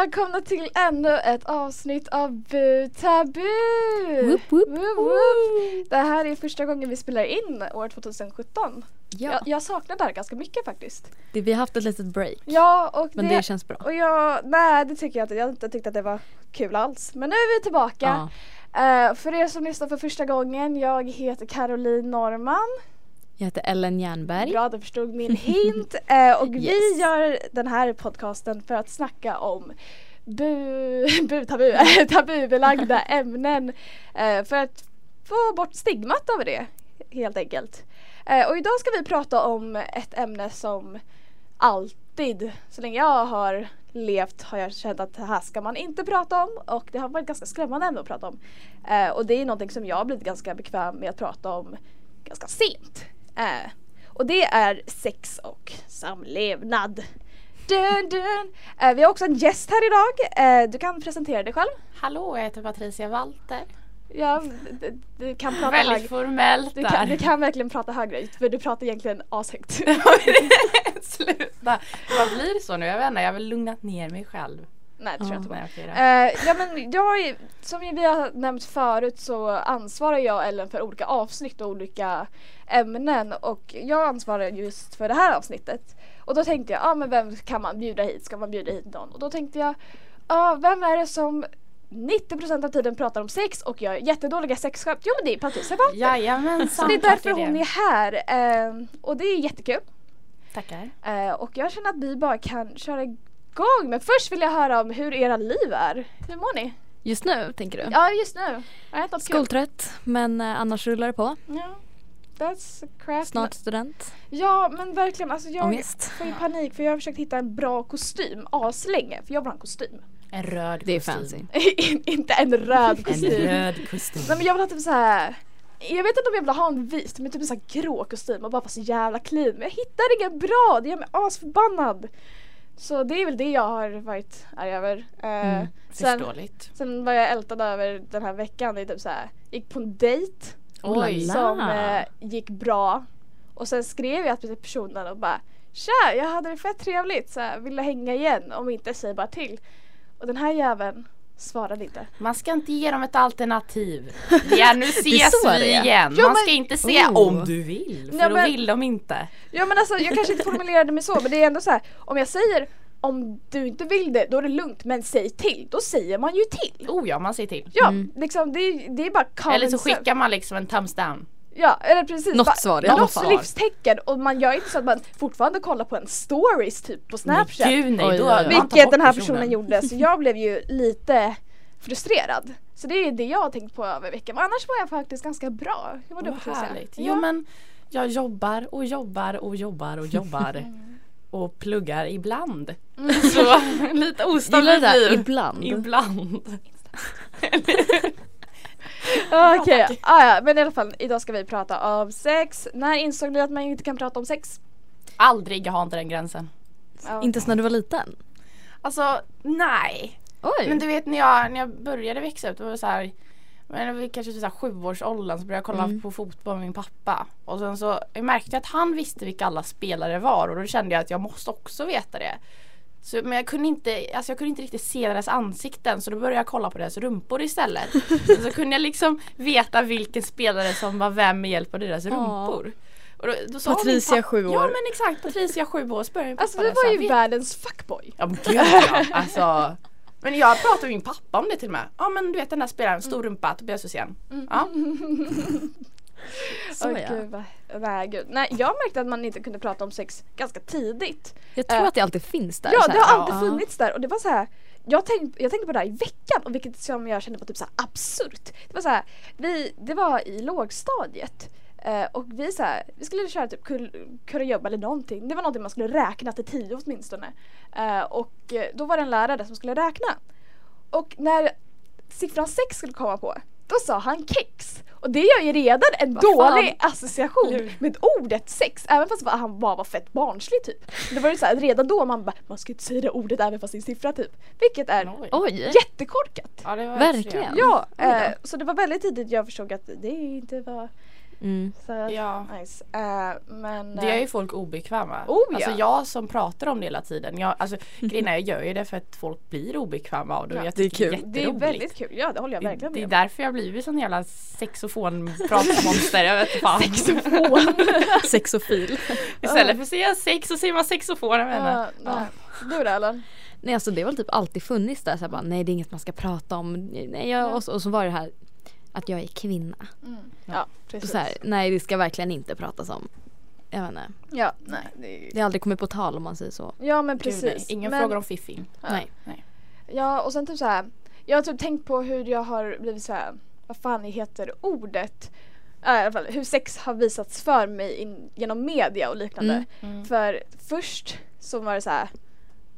välkomna till ännu ett avsnitt av Bu Tabu! Woop, woop. Woop, woop. Det här är första gången vi spelar in år 2017. Ja, Jag, jag saknar det här ganska mycket faktiskt. det, vi har haft ett litet break. Ja, och Men det, det känns bra. och jag, nej det tycker jag inte. Jag inte tyckt att det var kul alls. Men nu är vi tillbaka. Ja. Eh, för er som lyssnar för första gången, jag heter Caroline Norman. Jag heter Ellen Jernberg. Bra, du förstod min hint. Eh, och vi Yes. gör den här podcasten för att snacka om bu, bu tabu, tabubelagda ämnen. Eh, för att få bort stigmat över det helt enkelt. Eh, och idag ska vi prata om ett ämne som alltid, så länge jag har levt har jag känt att det här ska man inte prata om och det har varit ganska skrämmande ämne att prata om. Eh, och det är någonting som jag har blivit ganska bekväm med att prata om ganska sent. Eh, och det är sex och samlevnad. Dun, dun. Eh, vi har också en gäst här idag. Eh, du kan presentera dig själv. Hallå, jag heter Patricia Walter. Ja, du, du kan prata Väldigt hög. formellt Du kan, du där. kan verkligen prata högre för du pratar egentligen ashögt. Sluta. Vad blir det så nu? Jag vet inte, jag har väl lugnat ner mig själv. Nej det tror jag Ja. inte. Nej, okej då. Eh, ja men jag är, som vi har nämnt förut så ansvarar jag och Ellen för olika avsnitt och olika ämnen och jag ansvarar just för det här avsnittet. Och då tänkte jag, ja ah, men vem kan man bjuda hit? Ska man bjuda hit någon? Och då tänkte jag, ah, vem är det som 90% av tiden pratar om sex och gör jättedåliga sexskämt? Jo men det är Patricia. Jajamensan. Så det är tack därför för hon är här eh, och det är jättekul. Tackar. Eh, och jag känner att vi bara kan köra igång men först vill jag höra om hur era liv är. Hur mår ni? Just nu tänker du? Ja just nu. Har? Skoltrött men eh, annars rullar det på. Ja. That's crap. Snart student. Ja men verkligen alltså jag Ångest. får ju panik för jag har försökt hitta en bra kostym aslänge för jag vill ha en kostym. En röd Det är kostym. fancy. inte en röd En kostym. röd kostym. Nej men jag vill ha typ så här. Jag vet inte om jag vill ha en vit men typ en sån här grå kostym och bara vara så jävla clean. Men jag hittar ingen bra, det gör mig asförbannad. Så det är väl det jag har varit arg över. Eh, Mm, sen, Förståeligt. sen var jag ältad över den här veckan. Det är typ så här, gick på en dejt Oj. som eh, gick bra. Och sen skrev jag till personen och bara Tja, jag hade det fett trevligt. Så här, vill du hänga igen? Om inte, säg bara till. Och den här jäveln svarade inte. Man ska inte ge dem ett alternativ. Ja nu ses vi igen. Ja, Man men- ska inte säga Oh. om du vill. För Ja, då men- vill de inte. Ja men alltså jag kanske inte formulerade mig så men det är ändå så här. Om jag säger om du inte vill det då är det lugnt men säg till. Då säger man ju till. Oh ja, man säger till. Ja Mm. liksom det, det är bara common Eller så skickar man liksom en thumbs down. Ja eller precis. Något svar i alla Något fall. livstecken och man gör inte så att man fortfarande kollar på en stories typ på snapchat. Gud nej, då oj, Vilket den här personen. personen gjorde så jag blev ju lite frustrerad. Så det är det jag har tänkt på över veckan. Men annars var jag faktiskt ganska bra. Hur mår du härligt. Ja. Jo men jag jobbar och jobbar och jobbar och jobbar. och pluggar ibland. Så lite ostabilt liv. ibland. Ibland. Okej, ah, ja. men i alla fall idag ska vi prata om sex. När insåg du att man inte kan prata om sex? Aldrig, jag har inte den gränsen. Ja. Inte ens när du var liten? Alltså nej. Oj! Men du vet när jag, när jag började växa upp, det var så här men det var kanske så här sjuårsåldern så började jag kolla Mm. på fotboll med min pappa. Och sen så jag märkte jag att han visste vilka alla spelare var och då kände jag att jag måste också veta det. Så, men jag kunde, inte, alltså jag kunde inte riktigt se deras ansikten så då började jag kolla på deras rumpor istället. så kunde jag liksom veta vilken spelare som var vem med hjälp av deras rumpor. Och då, då sa Patricia, sju år. Ja men exakt, Patricia sju år. Så började min pappa Alltså du var ju "Vet världens fuckboy. Ja men gud ja, alltså. Men jag pratade med min pappa om det till och med. Ja men du vet den där spelaren, stor rumpa, Tobias Hysén. Ja. Så Åh, ja. gud, vad- nej, gud. nej jag märkte att man inte kunde prata om sex ganska tidigt. Jag tror Eh, att det alltid finns där. Ja det har alltid Ja. funnits där och det var så här. Jag tänkte, jag tänkte på det här i veckan och vilket som jag kände var typ så absurt. Det var så här, vi, det var i lågstadiet eh, och vi så här, vi skulle köra typ kurragömma eller någonting. Det var någonting man skulle räkna till tio åtminstone. Eh, och eh, då var det en lärare som skulle räkna. Och när siffran sex skulle komma på då sa han kex. Och det gör ju redan en dålig association Lur. med ordet sex. Även fast han bara var fett barnslig typ. Det var ju så här, redan då man bara, man ska inte säga det ordet även fast det är en siffra typ. Vilket är Oj. Jättekorkat. Ja, det var Verkligen. Ja, eh, så det var väldigt tidigt jag förstod att det inte var Mm. Så Ja. nice. Eh, men Det gör ju eh, folk obekväma. Oh, ja. Alltså jag som pratar om det hela tiden. Jag, alltså, grejen är, jag gör ju det för att folk blir obekväma av det. Ja, jag det är kul. det är väldigt kul, ja det håller jag verkligen Det är med därför jag blivit sån jävla sexofon-pratmonster. jag vet inte fan. Sexofil. Istället för att säga sex så säger man sexofon. Jag menar. Ja, nej. Du då eller? Nej alltså det har väl typ alltid funnits där så här bara, nej det är inget man ska prata om. Nej, jag, och, så, och så var det här att jag är kvinna. Mm. Ja precis. så här, nej det ska verkligen inte pratas om. Jag vet inte. Ja, nej. Det Det har aldrig kommit på tal om man säger så. ja men precis. Ingen men, frågar om fiffing. Ja. Nej. Ja och sen typ så här. Jag har typ tänkt på hur jag har blivit så här. vad fan heter ordet? Ja, i alla fall hur sex har visats för mig in, genom media och liknande. Mm. Mm. För först så var det så här.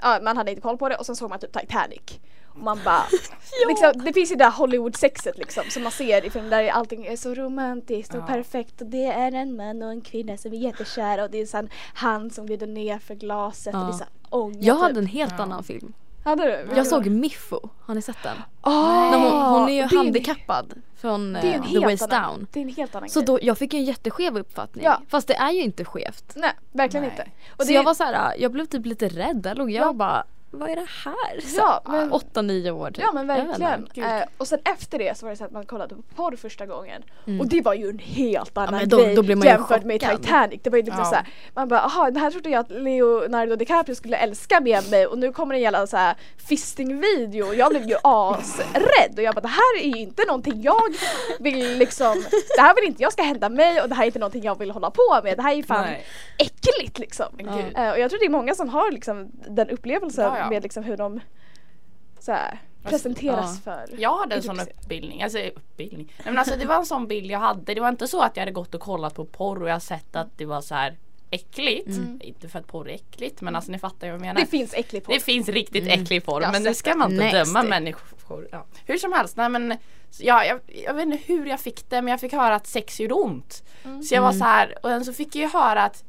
Ja, man hade inte koll på det och sen såg man typ Titanic. Och man bara, liksom, det finns ju det där Hollywood-sexet liksom som man ser i film där allting är så romantiskt och Ja. perfekt och det är en man och en kvinna som är jättekära och det är en han som glider ner för glaset och Ja. det är så här ånga Jag typ. hade en helt Ja. annan film. Hade du? Jag såg Miffo, har ni sett den? oh, hon, hon är ju handikappad från det är en eh, The helt Waist annan, Down. Det är en helt annan Så då, jag fick en jätteskev uppfattning. Ja. Fast det är ju inte skevt. Nej, verkligen Nej. inte. Och så det, jag var så här, jag blev typ lite rädd. Där låg jag Ja. och bara, vad är det här? Så, Ja, ja, men- Åtta, nio år typ. Ja men verkligen. Eh, och sen efter det så var det så att man kollade på porr första gången. Mm. Och det var ju en helt annan men då- grej då jämfört med. Titanic. Det var ju liksom Ja. såhär, man bara aha det här trodde jag att Leonardo DiCaprio skulle älska med mig och nu kommer det en jävla såhär fisting-video och jag blev ju asrädd och jag bara det här är ju inte någonting jag vill liksom, det här vill inte jag ska hända mig och det här är inte någonting jag vill hålla på med. Det här är ju fan Nej. äckligt liksom. Gud. Eh, och jag tror det är många som har liksom den upplevelsen Ja, ja. med liksom hur de så här, presenteras för Jag hade en sån uppbildning, alltså uppbildning. Nej, men alltså det var en sån bild jag hade. Det var inte så att jag hade gått och kollat på porr och jag sett att det var så här äckligt. Inte för att porr är äckligt men alltså ni fattar ju vad jag menar. Det finns äckligt på. Det finns riktigt äcklig porr men det ska man inte Next. döma människor. Ja. Hur som helst, nej men ja, jag, jag vet inte hur jag fick det men jag fick höra att sex gjorde ont. Så jag var så här och sen så fick jag ju höra att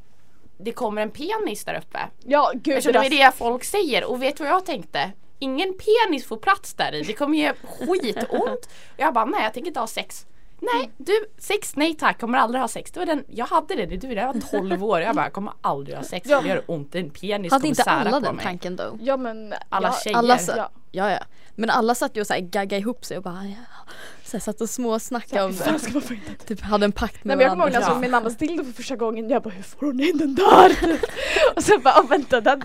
det kommer en penis där uppe. Ja gud Eftersom det det är det folk säger och vet du vad jag tänkte? Ingen penis får plats där i, det kommer ge skitont. Och jag bara nej jag tänker inte ha sex. Nej du, sex nej tack, kommer aldrig ha sex. Det var den, jag hade det, det, du, jag var 12 år. Jag bara jag kommer aldrig ha sex, Ja. det gör ont. En penis Hade kommer inte alla den mig. tanken då? ja men Alla ja, tjejer. Alla Ja. ja. ja Men alla satt ju och så här gaggade ihop sig och bara ja. Så här, satt och småsnackade om det. ska man få in det? Typ hade en pakt Nej med men jag kommer ihåg när jag Ja. såg min mammas dildo för första gången, jag bara hur får hon in den där? och sen bara oh, vänta that,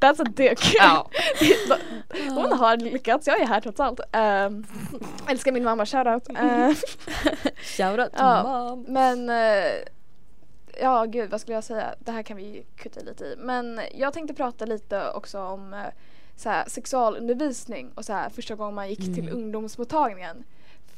that's a dick. Ja. hon har lyckats, jag är här trots allt. Um, älskar min mamma, shoutout. Uh, Shoutout to Ja. mom. Men eh, ja gud vad skulle jag säga? Det här kan vi kutta lite i. Men jag tänkte prata lite också om eh, så här, sexualundervisning och så här, första gången man gick till Mm. ungdomsmottagningen.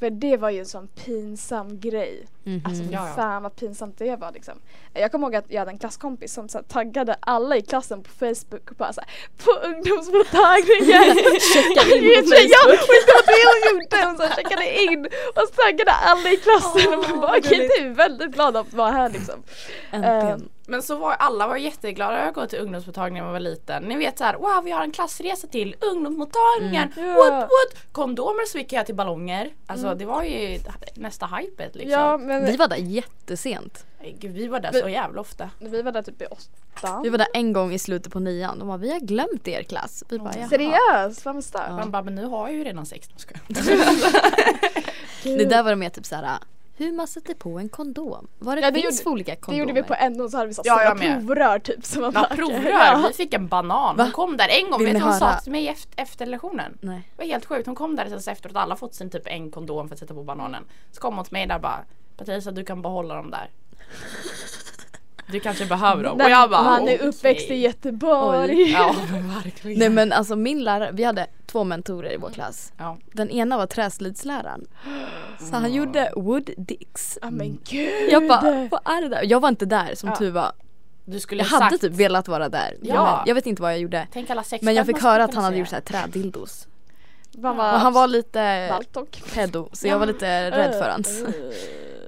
För det var ju en sån pinsam grej. Mhm. Alltså fy Ja, ja. fan vad pinsamt det var liksom. Jag kommer ihåg att jag hade en klasskompis som så här, taggade alla i klassen på Facebook och bara såhär På ungdomsmottagningen! Checka in på Ja, och det var det hon gjorde! Hon så här, checkade in och taggade alla i klassen och man bara okej du är väldigt glad att vara här liksom. Äntligen. Men så var alla var jätteglada att gå till ungdomsmottagningen när man var liten. Ni vet så här, wow vi har en klassresa till ungdomsmottagningen. Mm. What Ja. what? Kondomer så gick jag till ballonger. Alltså det var ju nästa hypet liksom. Ja men Vi var där jättesent. Gud, vi var där Men- så jävla ofta. vi var där typ i åttan. Vi var där en gång i slutet på nian. De bara, vi har glömt er klass. Vi bara, jaha. Seriöst? Vad starkt. Ja. Man bara, men nu har jag ju redan sex. Det där var det mer typ såhär, hur man sätter på en kondom. Vad det, Ja, det finns gjorde- för olika Det kondomer. gjorde vi på NO så hade vi så Ja, med. provrör typ. Som man Ja, provrör. Ja. Vi fick en banan. Va? Hon kom där en gång. Vill Vet du vad hon höra? sa till mig efter, efter lektionen? Nej. Det var helt sjukt. Hon kom där sen så efteråt. Alla fått sin typ en kondom för att sätta på bananen. Så kom hon till mig där bara Patricia du kan behålla dem där. Du kanske behöver dem. Och jag bara man är okej. uppväxt i Göteborg. Ja men verkligen. Nej men alltså min lärare, vi hade mentorer i vår klass. Ja. Den ena var träslidsläraren. Så han gjorde wood dicks. Ja men gud. Jag bara, vad är det där? Jag var inte där som Ja. tur var. Du skulle Jag hade sagt, typ velat vara där. Ja. Jag vet inte vad jag gjorde. Tänk alla sex Men jag fick höra att han hade gjort så här trädildos. Man Och han var lite Baltok. pedo så jag var lite rädd för hans.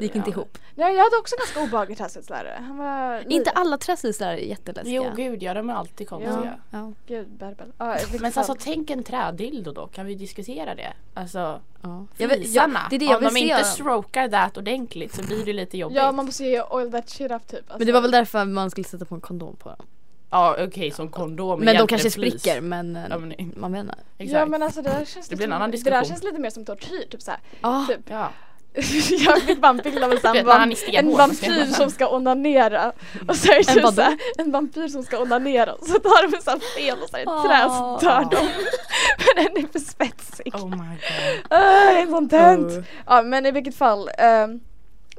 Det gick inte ihop. Nej, jag hade också en ganska obehaglig träslöjdslärare. Han var... Inte alla träslöjdslärare är jätteläskiga. Jo gud ja, de är alltid konstiga. Ja. Gud, Berbel. Ja, i vilket Men alltså tänk en trädildo då, kan vi diskutera det? Alltså Ja. Jag vill, fisarna, jag, det är det jag om vill de se. inte strokar det ordentligt så blir det lite jobbigt. Ja, man måste ju oil that shit up typ. Alltså, Men det var väl därför man skulle sätta på en kondom på dem. Ja okej som kondom Men de kanske flis. spricker men, eh, Ja, men, nej, man vet inte. exakt. Ja men alltså det där känns Det blir en lite- annan Det där diskussion. känns lite mer som tortyr typ såhär. Ah, Typ. ja. jag fick bara en bild av en, sån här vamp- en så vampyr ska som ska onanera. Och så är det En typ vadå? såhär, en vampyr som ska onanera. Så tar de en sån här fel och så är det ett trä så Ah. dör de. Men den är för spetsig. Oh my god. Ah, det är sån tönt. Oh. Ja men i vilket fall. ehm,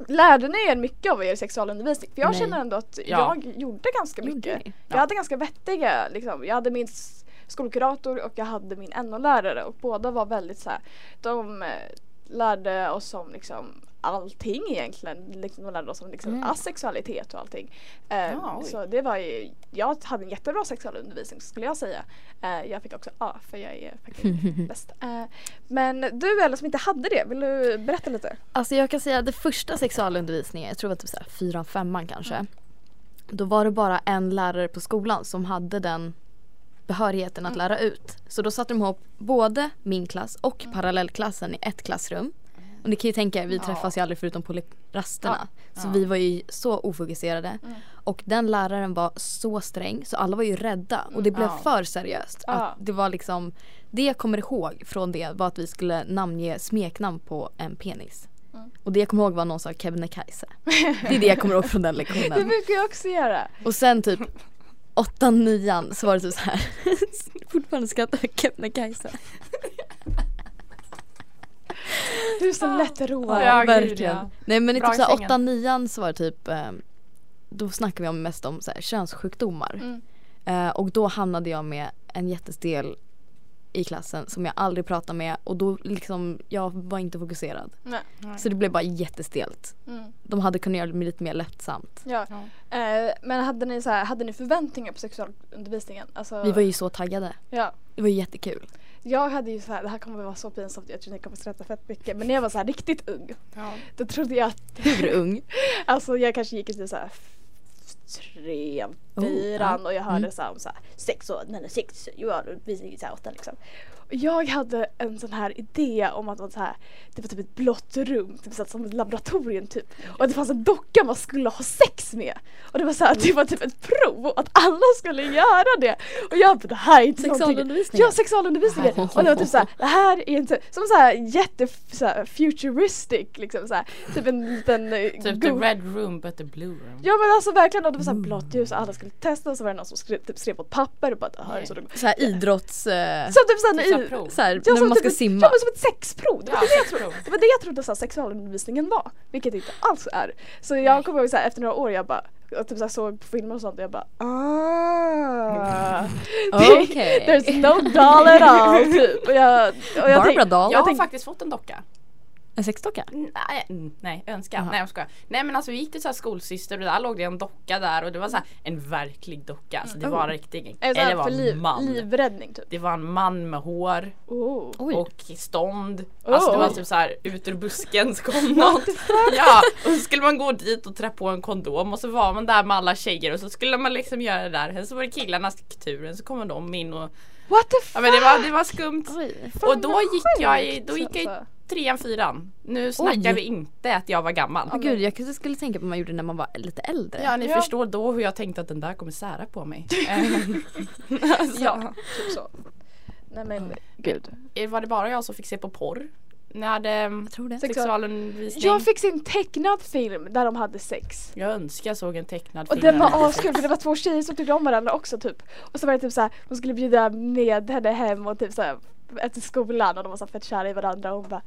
lärde ni er mycket av er sexualundervisning? För jag Nej. känner ändå att Ja. jag gjorde ganska mycket. ni? Jag hade ganska vettiga, liksom. jag hade min skolkurator och jag hade min NO-lärare och båda var väldigt så här. de lärde oss om liksom allting egentligen. Liksom, de lärde oss om liksom, Mm. asexualitet och allting. Ja, oj. så det var ju, jag hade en jättebra sexualundervisning skulle jag säga. Eh, jag fick också A för jag är faktiskt bäst. Eh, men du eller som inte hade det, vill du berätta lite? Alltså jag kan säga att det första sexualundervisningen, jag tror det var typ såhär fyran, femman kanske. Då var det bara en lärare på skolan som hade den behörigheten att lära ut. Så då satte de ihop både min klass och parallellklassen i ett klassrum. Och ni kan ju tänka er, vi träffas ju aldrig förutom på rasterna. Så Ja. vi var ju så ofokuserade. Och den läraren var så sträng så alla var ju rädda och det blev Ja. för seriöst. Att det var liksom, det jag kommer ihåg från det var att vi skulle namnge smeknamn på en penis. Och det jag kommer ihåg var någon sa Kebnekaise. Det är det jag kommer ihåg från den Det lektionen. brukar jag också göra. Och sen typ åttan, nian så var det typ så här. Fortfarande skrattar jag Kebnekaise. Du är så lättroad. Ja, verkligen. ja. Nej men i Bra typ såhär åttan, nian så var det typ eh, Då snackade vi om mest om så här, könssjukdomar. Mm. Eh, och då hamnade jag med en jättestel i klassen som jag aldrig pratade med och då liksom jag var inte fokuserad. Nej. Så det blev bara jättestelt. Mm. De hade kunnat göra det lite mer lättsamt. Ja. Ja. Eh, men hade ni, så här, hade ni förväntningar på sexualundervisningen? Alltså, Vi var ju så taggade. ja. Det var jättekul. Jag hade ju så här, det här kommer att vara så pinsamt, jag tror ni kommer skratta fett mycket. Men när jag var så här riktigt ung, Ja. då trodde jag att, Hur ung? alltså jag kanske gick i typ så här f- trean, Oh, fyran ja. och jag hörde Mm. så om så här, sex och nej, nej, sex, Johan vi gick så här åtta liksom. Jag hade en sån här idé om att det var, så här, det var typ ett blått rum, typ så här, som ett laboratorium typ. Och det fanns en docka man skulle ha sex med. Och det var så här, det var typ ett prov att alla skulle göra det. Och jag bara det här är inte någonting. Sexualundervisningen? Ja sexualundervisningen. Och det var typ såhär, det här är inte, som såhär jätte såhär, futuristic liksom såhär. Typ en liten eh, Typ the red room but the blue room. Ja men alltså verkligen och det var såhär blått ljus och alla skulle testa och så var det någon som skrev, typ, skrev på ett papper och bara det här är så Så här idrotts... Eh, såhär, Typ så här så här, Ja, när som man typ ska ett- simma. Ja men som ett sexprov. Det var Ja, det jag trodde, det, var det jag trodde så här, sexualundervisningen var. Vilket det inte alls är. Så jag kommer ihåg så här, efter några år jag bara jag typ så här, såg på filmer och sånt och jag bara ah. Det- Okej. There's no doll at all typ. Och jag, och jag Barbara tänkte, doll? Jag har faktiskt fått en docka. En sexdocka? Nej, mm, nej önska. Jaha. Nej jag skojar. Nej men alltså vi gick till så här skolsyster och där låg det en docka där och det var så här en verklig docka. Alltså det var en riktig. det så Eller det var en liv, man. livräddning typ? Det var en man med hår Oh. Och stånd. Alltså det Oh. var typ så här ut ur busken så kom någon. Ja och så skulle man gå dit och trä på en kondom och så var man där med alla tjejer och så skulle man liksom göra det där. Sen så var det killarnas turen så kom de in och What the fuck? ja men det var, det var skumt. Oj. Och då gick jag då gick jag i alltså. Trean, fyran. Nu snackar Oj. vi inte att jag var gammal. Men gud, jag kanske skulle tänka på vad man gjorde när man var lite äldre. Ja ni Ja. förstår då hur jag tänkte att den där kommer sära på mig. Ehm, alltså, Ja, typ så. Nej men gud. eh, Var det bara jag som fick se på porr? Ni hade ehm, Jag sexualundervisning? Jag fick se en tecknad film där de hade sex. Jag önskar jag såg en tecknad Och film. den var askul för det var två tjejer som tyckte om varandra också typ. Och så var det typ såhär, hon skulle bjuda med henne hem och typ såhär efter skolan och de var så fett kära i varandra och hon bara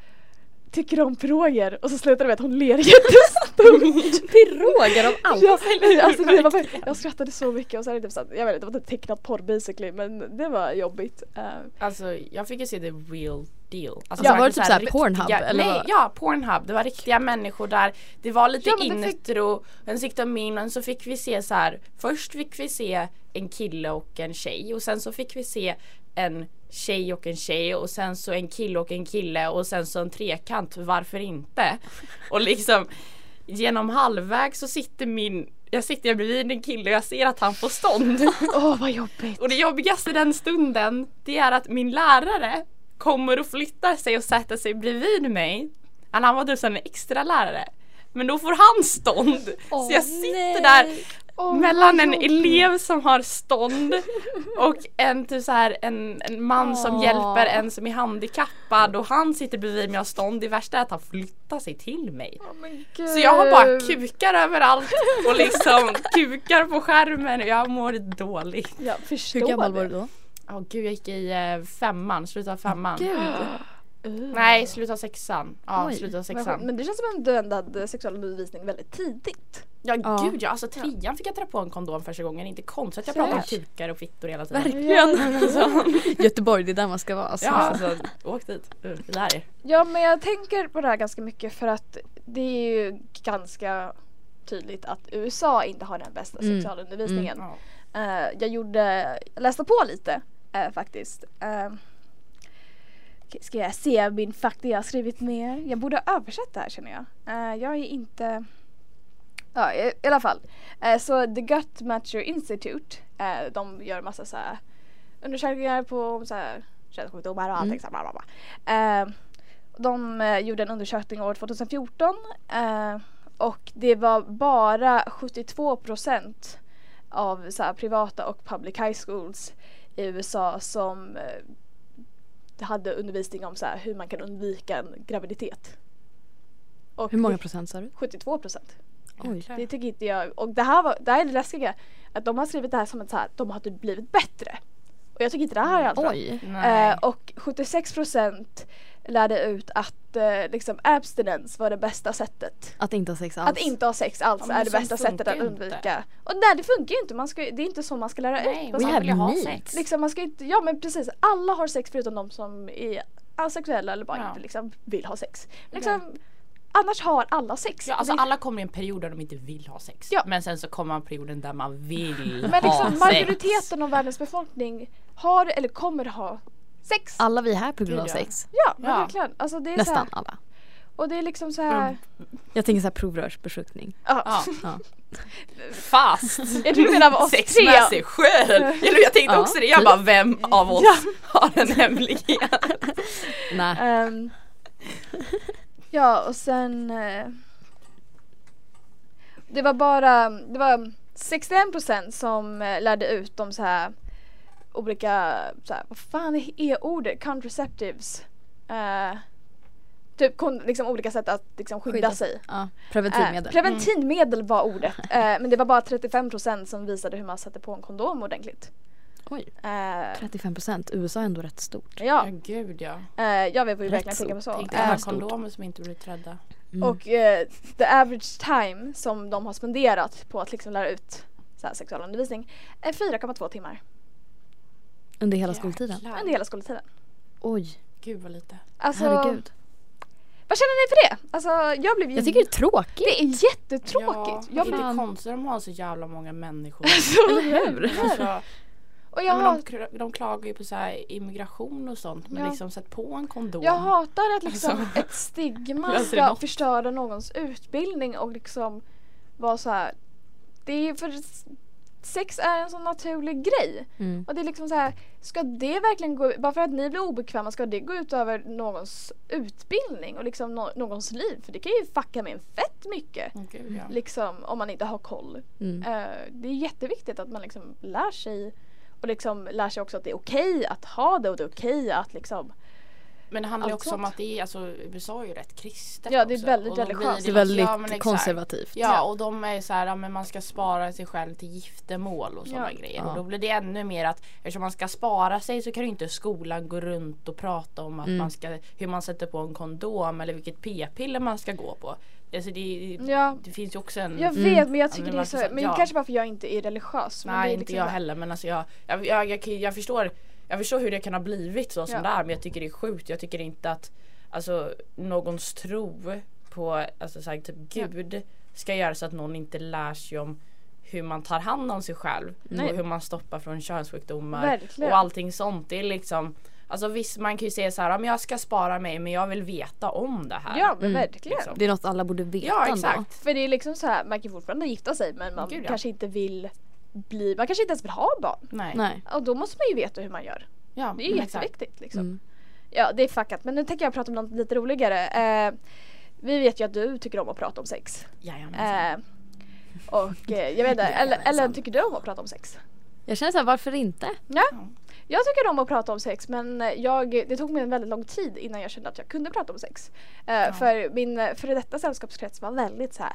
Tycker du om piroger? Och så slutade det med att hon ler jättestort. Piroger av allt! Ja, alltså det var, jag skrattade så mycket och så är det typ så att, jag vet inte, det var inte tecknat porr basically men det var jobbigt. Eh, Alltså jag fick ju se the real deal. Alltså, Ja, var det typ så här såhär Pornhub, riktiga- eller Nej, ja Pornhub. Det var riktiga människor där. Det var lite Ja, det fick- en sikt om min och så fick vi se så här. Först fick vi se en kille och en tjej och sen så fick vi se en tjej och en tjej och sen så en kille och en kille och sen så en trekant. Varför inte? Och liksom genom halvväg så sitter min jag sitter bredvid en kille och jag ser att han får stånd. Åh vad jobbigt. Och det jobbigaste den stunden det är att min lärare kommer och flyttar sig och sätter sig bredvid mig. Han var typ en extra lärare. Men då får han stånd. så jag sitter där Åh, mellan en elev som har stånd och en, typ så här, en, en man som Åh. hjälper en som är handikappad och han sitter bredvid mig och har stånd. Det värsta är att han flyttar sig till mig. Gud. Så jag har bara kukar överallt och liksom kukar på skärmen och jag mår dåligt. Jag förstår Hur gammal var du då? Åh gud jag gick i eh, femman, slutet av femman. Gud. Uh. Nej, slutet av sexan. Ja, Oj. Men, sexan. men det känns som att du ändå hade sexualundervisning väldigt tidigt. Ja, Ja. gud ja, alltså trean fick jag dra på en kondom första gången. Inte konstigt att jag pratar om kukar och fittor hela tiden. Verkligen. Alltså, Göteborg, det är där man ska vara. Alltså. ja, alltså, åk dit. Uh, Lär er. Ja men jag tänker på det här ganska mycket för att det är ju ganska tydligt att USA inte har den bästa Mm. sexualundervisningen. Ja. Eh, jag gjorde, jag läste på lite eh, faktiskt. Uh, ska jag se min fakta jag har skrivit ner? Jag borde ha översatt det här känner jag. Eh, jag är inte Ja i, i alla fall. Eh, så The Gut Matcher Institute eh, de gör massa så här undersökningar på så här könssjukdomar och allting Mm. så här, de gjorde en undersökning år 2014 eh, och det var bara 72 procent av så här, privata och public high schools i USA som hade undervisning om så här, hur man kan undvika en graviditet. Och Hur många procent sa du? 72 procent. Oj. Det tycker inte jag. Och det här, var, det här är det läskiga. Att de har skrivit det här som att så här, de har typ blivit bättre. Och jag tycker inte det här är alls bra. Eh, och 76 procent lärde ut att eh, liksom abstinence var det bästa sättet. Att inte ha sex alls. Att inte ha sex alls Ja, är det bästa sättet att inte. undvika. Och nej det funkar ju inte. Man ska, det är inte så man ska lära Nej, ut. man ju ha sex. liksom, man ska inte, ja men precis. Alla har sex förutom de som är asexuella eller bara Ja. inte liksom vill ha sex. Liksom, Annars har alla sex. Ja, alltså alla kommer i en period där de inte vill ha sex. Ja. Men sen så kommer man perioden där man vill Men liksom ha sex. majoriteten av världens befolkning har eller kommer ha sex. Alla vi är här på grund av ja. sex. Ja, Ja. verkligen. Alltså det är så här, Nästan alla. och det är liksom så här. Jag tänker så här provrörsbefruktning. Ja. Ja. Ja. Fast tror du menar av oss sex tre. med sig själv. Eller jag tänkte Ja, också det. Jag bara vem av oss har en hemlighet? Nej. Ehm, ja och sen eh, Det var bara Det var 61% som eh, lärde ut om så här Olika så här, Vad fan är ordet? Contraceptives eh, Typ kon, liksom olika sätt att liksom skydda, Skydda sig Ja, Eh, preventivmedel. preventivmedel var ordet eh, men det var bara 35% som visade hur man satte på en kondom ordentligt Oj. eh, 35 procent. USA är ändå rätt stort. Ja Ja, gud ja. eh, jag vill ju verkligen tänka på så. Tänk Eh, alla stort. kondomer som inte blir trädda. Mm. Och eh, the average time som de har spenderat på att liksom lära ut så här, sexualundervisning är 4,2 timmar Under hela skoltiden. Jäklar. under hela skoltiden. Oj. Gud vad lite. Alltså, Herregud. vad känner ni för det? Alltså jag blev ju... Jag tycker det är tråkigt. det är jättetråkigt. Ja, jag det är konstigt att de har så jävla många människor. Alltså, hur? Alltså, och jag, ja, men de, de klagar ju på så här immigration och sånt men Ja. liksom sätt på en kondom. jag hatar att liksom Alltså. ett stigma ska förstöra någons utbildning och liksom vara så här. Det är för sex är en sån naturlig grej. Mm. Och det är liksom så här, ska det verkligen gå bara för att ni blir obekväma, ska det gå ut över någons utbildning och liksom nå- någons liv? För det kan ju fucka med en fett mycket. Åh, Gud, ja. Liksom om man inte har koll. Mm. Eh, det är jätteviktigt att man liksom lär sig och liksom lär sig också att det är okej att ha det och det är okej att liksom Men det handlar ju Allt också om sånt. att det är, alltså USA är ju rätt kristet Ja, det är också. väldigt blir religiöst. Det är väldigt ja, konservativt. Ja och de är så här, ja, men man ska spara sig själv till giftermål och sådana Ja. grejer. Ja. Och då blir det ännu mer att eftersom man ska spara sig så kan ju inte skolan gå runt och prata om att Mm. man ska, hur man sätter på en kondom eller vilket p-piller man ska gå på. Alltså det, Ja. det finns ju också en Jag Mm. vet men jag Ja, tycker men det är så, men ja. kanske bara för jag inte är religiös. men det Nej är inte liksom jag bara- heller men alltså jag, jag, jag, jag, jag förstår jag förstår hur det kan ha blivit så som Ja. det är men jag tycker det är sjukt. Jag tycker inte att alltså, någons tro på alltså, så här, typ Gud ska göra så att någon inte lär sig om hur man tar hand om sig själv Nej. och hur man stoppar från könssjukdomar Verkligen. och allting sånt. Det är liksom Alltså visst man kan ju säga så här, ja, men jag ska spara mig men jag vill veta om det här. Ja men Mm. verkligen. Liksom. Det är något alla borde veta Ja ändå. exakt. För det är liksom så här, man kan fortfarande gifta sig men man Gud, ja. kanske inte vill bli, man kanske inte ens vill ha barn. Nej. Nej. Och då måste man ju veta hur man gör. Ja, Det är ju jätteviktigt liksom. Mm. Ja det är fuckat men nu tänker jag prata om något lite roligare. Eh, vi vet ju att du tycker om att prata om sex. Jajamensan. Eh, och eh, jag vet inte, eller, eller tycker du om att prata om sex? Jag känner såhär, varför inte? Ja. Jag tycker om att prata om sex men jag, det tog mig en väldigt lång tid innan jag kände att jag kunde prata om sex. Eh, För min före detta sällskapskrets var väldigt så här.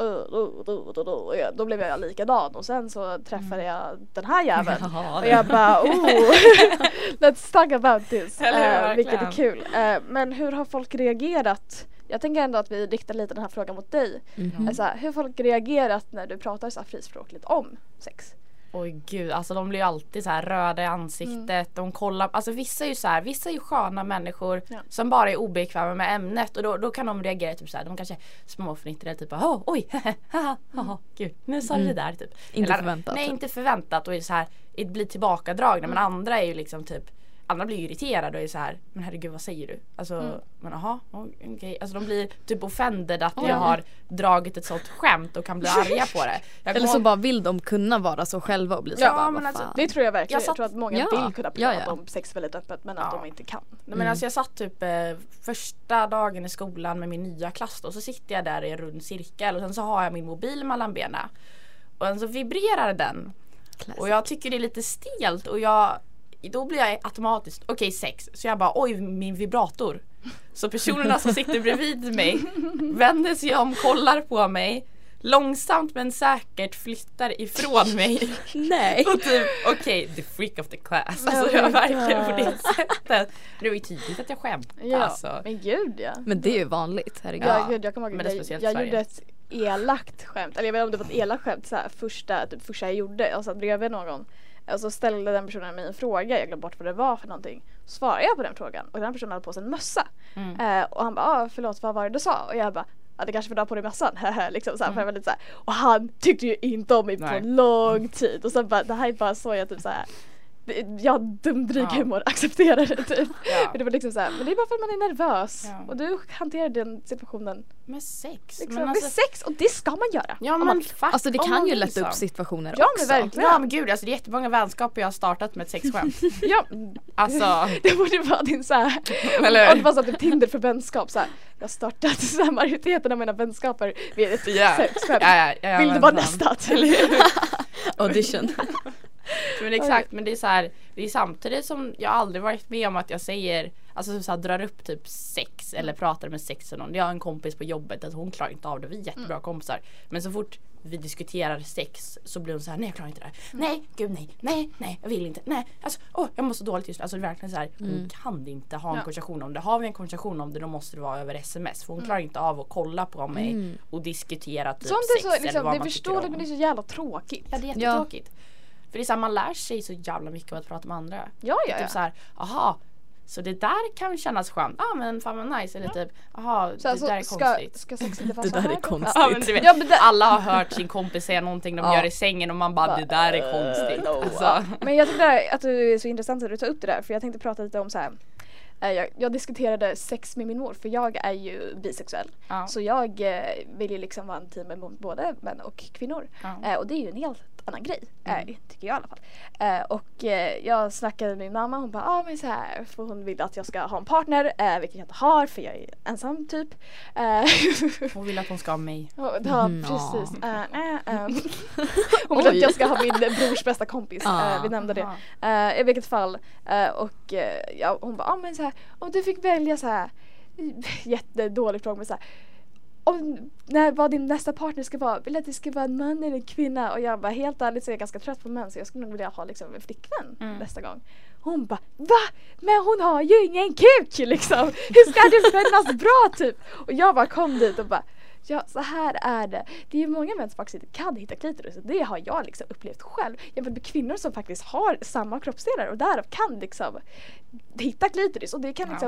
"Uh, uh, uh, uh, uh", Då blev jag likadan och sen så träffade jag den här jäveln. Ja, Och jag bara oh, let's talk about this. Eller Eh, vilket är kul. Eh, men hur har folk reagerat? Jag tänker ändå att vi riktar lite den här frågan mot dig. Mhm. Alltså, hur har folk reagerat när du pratar så här frispråkligt om sex? Oj gud, alltså de blir ju alltid så röda i ansiktet. De kollar, alltså vissa är ju så här, vissa är ju sköna människor Ja. som bara är obekväma med ämnet och då, då kan de reagera typ så här, de kanske småfnittrar typ oh, oj, haha, haha, gud nu sa du det där typ. Inte förväntat, Nej typ. inte förväntat och är så här, blir tillbakadragna men andra är ju liksom typ Andra blir irriterade och är så här, men herregud vad säger du? Alltså, men jaha, okej. Alltså de blir typ offended att jag har dragit ett sånt skämt och kan bli arga på det. Jag Eller så ihåg- bara vill de kunna vara så själva och bli så Ja, bara, men alltså. Det tror jag verkligen. Jag Jag, satt- tror att många Ja. vill kunna Ja, prata ja. om sex väldigt öppet men att Ja. de inte kan. Nej, men alltså jag satt typ eh, första dagen i skolan med min nya klass då, så sitter jag där i en rund cirkel och sen så har jag min mobil mellan benen. Och sen så vibrerar den. Classic. Och jag tycker det är lite stelt och jag då blir jag automatiskt, okej sex. Så jag bara oj min vibrator. Så personerna som sitter bredvid mig vänder sig om, kollar på mig. Långsamt men säkert flyttar ifrån mig. Nej. Och typ okej the freak of the class. Alltså Oh my verkligen på det sättet. Det var ju tydligt att jag skämtade Ja, alltså. men gud ja. Men det är ju vanligt, herregud. Ja, gud, jag kommer ihåg men det är jag, jag Sverige. gjorde ett elakt skämt, eller jag vet inte om det var ett elakt skämt så här, första, typ, första jag gjorde. Jag satt bredvid någon och så ställde den personen mig en fråga, jag glömde bort vad det var för någonting. Så svarade jag på den frågan och den personen hade på sig en mössa. Mm. Eh, och han bara ah, förlåt vad var det du sa? Och jag bara Ja det kanske var på dig mössan, liksom så här, för lite så här. Och han tyckte ju inte om mig på Nej. en lång tid och sen bara det här är bara så jag typ så har dumdryg Ja. humor, accepterar det typ. Ja. Men det var liksom så här, men det är bara för att man är nervös. Ja. Och du hanterar den situationen Med sex. liksom, men med alltså, sex och det ska man göra. ja men man, fuck, Alltså det kan ju lätta upp situationer Ja, också. men verkligen. Ja men gud alltså det är jättemånga vänskaper jag har startat med ett sexskämt. ja, Alltså det borde vara din såhär, om det var så att det är Tinder för vänskap så här. Jag har startat så här, majoriteten av mina vänskaper vid ett Ja. sexskämt. ja, ja, ja, Vill du vara nästa? Audition. Men exakt men det är så här, det är samtidigt som jag aldrig varit med om att jag säger Alltså så här, drar upp typ sex eller pratar med sex med någon. Jag har en kompis på jobbet att hon klarar inte av det. Vi är jättebra kompisar. Men så fort vi diskuterar sex så blir hon så här, nej jag klarar inte det här. Nej, gud nej, nej, nej, jag vill inte. Nej, alltså åh, jag mår så dåligt just nu. Alltså det är verkligen så här, hon kan inte ha en Ja. konversation om det. Har vi en konversation om det då måste det vara över sms. För hon klarar inte av att kolla på mig och diskutera typ Sånt sex så, eller liksom, vad det man förstår tycker om. men det är så jävla tråkigt. Ja det är jättetråkigt. För det är så här, man lär sig så jävla mycket av att prata med andra. Ja, ja, är ja. Typ så här, aha, så det där kan kännas skönt. Ja ah, men fan vad nice. Eller typ, aha Så alltså, det där är ska, konstigt. ska sex inte vara Det där här är konstigt. Ja, men vet, Ja, men det- Alla har hört sin kompis säga någonting de Ja. gör i sängen och man bara det där är konstigt. no. Alltså. Men jag tycker att det är så intressant att du tar upp det där för jag tänkte prata lite om så här. eh, Jag, jag diskuterade sex med min mor för jag är ju bisexuell. Ja. Så jag eh, vill ju liksom vara en team med både män och kvinnor. Ja. Eh, och det är ju en helt annan grej. Mm. Eh, tycker jag i alla fall. Eh, och eh, jag snackade med min mamma hon bara ah, men så här, för hon vill att jag ska ha en partner eh, vilket jag inte har för jag är ensam typ. Eh, Hon vill att hon ska ha mig. ja Mm, precis. Eh, hon vill att jag ska ha min brors bästa kompis. Ah. Vi nämnde det. I vilket fall. och ja, hon bara, ah, men så här, om du fick välja så här jättedålig fråga men så här, om, när, vad din nästa partner ska vara, vill du att det ska vara en man eller en kvinna? Och jag bara helt ärligt så är jag ganska trött på män så jag skulle nog vilja ha liksom en flickvän Mm. nästa gång. Hon bara VA? Men hon har ju ingen kuk liksom! Hur ska du finnas bra typ? Och jag bara kom dit och bara Ja så här är det. Det är ju många män som faktiskt inte kan hitta klitoris och det har jag liksom upplevt själv. Jämfört med kvinnor som faktiskt har samma kroppsdelar och därav kan liksom hitta klitoris och det kan Ja.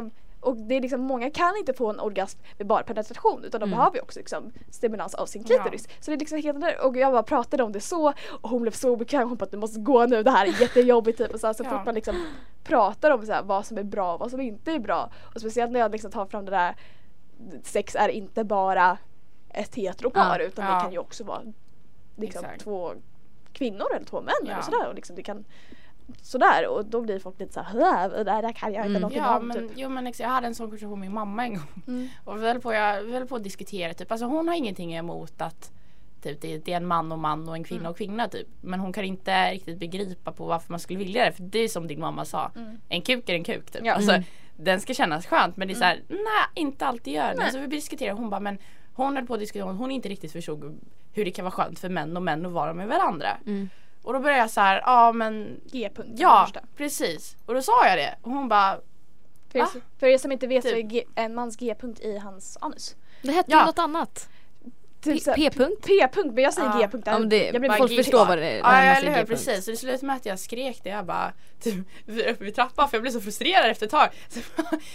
Och det är liksom, många kan inte få en orgasm med bara penetration utan de Mm. behöver ju också liksom stimulans av sin Ja. klitoris. Så det är liksom helt där. Och jag bara pratade om det så och hon blev så obekväm. Hon bara du måste gå nu, det här är jättejobbigt typ. Och så, här, så Ja. fort man liksom pratar om så här, vad som är bra och vad som inte är bra. Och speciellt när jag liksom tar fram det där sex är inte bara ett heteropar Ja. utan Ja. det kan ju också vara liksom, Exakt. två kvinnor eller två män Ja. eller sådär. Och liksom, det kan, sådär och då blir folk lite såhär det där, kan jag inte Mm. någonting Ja om. men, typ. jo men jag hade en sån konversation med min mamma en gång. Mm. Och vi höll på, jag, vi höll på att diskutera typ, alltså hon har ingenting emot att typ, det, det är en man och man och en kvinna Mm. och kvinna typ. Men hon kan inte riktigt begripa på varför man skulle vilja det. För det är som din mamma sa, Mm. en kuk är en kuk typ. Ja. Alltså, Mm. Den ska kännas skönt men det är så här, nej inte alltid gör det. Nej. Så vi diskuterade hon bara men hon höll på att diskutera, hon inte riktigt förstod hur det kan vara skönt för män och män att vara med varandra. Mm. Och då började jag så här, ja men G-punkten ja första. precis. Och då sa jag det och hon bara För, er, för er som inte vet så är Typ. G, en mans G-punkt i hans anus. Det hette Ja. ju något annat. Typ P-punkt? P-punkt men jag säger Ja. G-punkt. Ja, det, jag blir folk förstår vad det är. Ja man eller hur G-punkt. precis. Så det slutade med att jag skrek det. Jag bara typ, vi uppe vid trappan för jag blev så frustrerad efter ett tag. Så,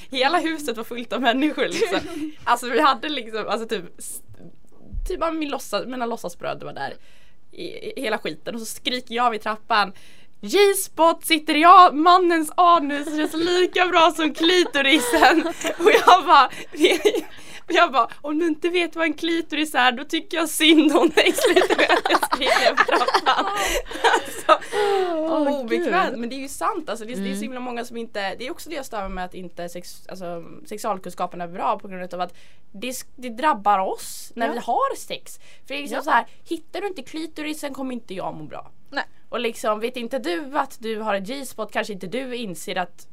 hela huset var fullt av människor liksom. Alltså vi hade liksom alltså typ Typ bara min låtsas, mina låtsasbröder var där. I, i hela skiten och så skriker jag vid trappan J-spot sitter i mannens anus, känns lika bra som klitorisen. Och jag bara och jag bara, om du inte vet vad en klitoris är då tycker jag synd om dig. Sluta med att jag skriker över trappan. Alltså, obekvämt. Men det är ju sant alltså. Det, är- det är Mm. så himla många som inte, det är också det jag stör med att inte sex, alltså, sexualkunskapen är bra på grund av att det, det drabbar oss när Ja. vi har sex. För det är liksom Ja. så här, hittar du inte klitorisen kommer inte jag må bra. Nej. Och liksom vet inte du att du har en G-spot kanske inte du inser att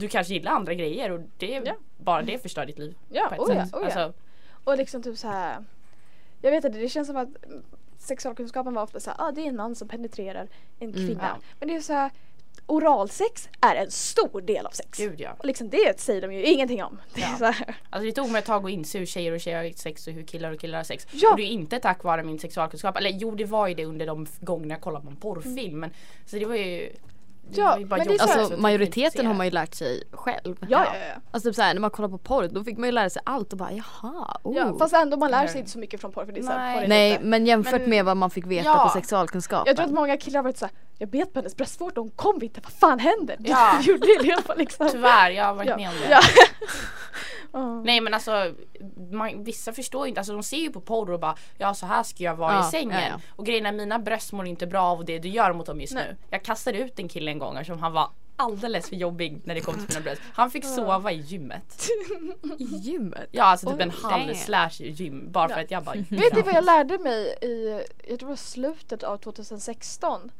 du kanske gillar andra grejer och det, Ja. bara det förstör ditt liv. Ja, på ett oh ja, sätt. oh ja. Alltså, Och liksom typ så här. Jag vet inte, det känns som att mm, sexualkunskapen var ofta så här, ah, det är en man som penetrerar en Mm. kvinna. Ja. Men det är så här, oralsex är en stor del av sex. gud ja. Och liksom det säger de ju ingenting om. Det Ja. så här, Alltså det tog mig ett tag att inse hur tjejer och tjejer har sex och hur killar och killar har sex. Ja. Och det är inte tack vare min sexualkunskap. Eller jo det var ju det under de gångerna jag kollade på en porrfilm. Men, så det var ju Ja, men det är så Alltså att majoriteten har man ju lärt sig själv. ja, ja, ja. Alltså typ såhär när man kollar på porr då fick man ju lära sig allt och bara jaha, oh. ja. Fast ändå man lär sig inte så mycket från porr för det är så här, Nej. porr är Nej lite- men jämfört Men- med vad man fick veta Ja. på sexualkunskapen. Jag tror att många killar har varit såhär, jag bet på hennes bröstvårta och hon kom inte, vad fan händer? Ja. Du gjorde det i alla fall liksom. Tyvärr, jag har varit Ja. med om det. Ja. Ja. Nej men alltså man, vissa förstår ju inte, alltså de ser ju på porr och bara ja så här ska jag vara Ja, i sängen. Och grejen är mina bröst mår inte bra av det du gör mot dem just Nej. nu. Jag kastade ut en kille en gång eftersom han var alldeles för jobbig när det kom till mina bröst. Han fick sova i gymmet. I gymmet? Ja alltså typ Oj, en halv damn. slash gym bara för att jag bara Vet ni vad jag lärde mig i, jag tror det var slutet av 2016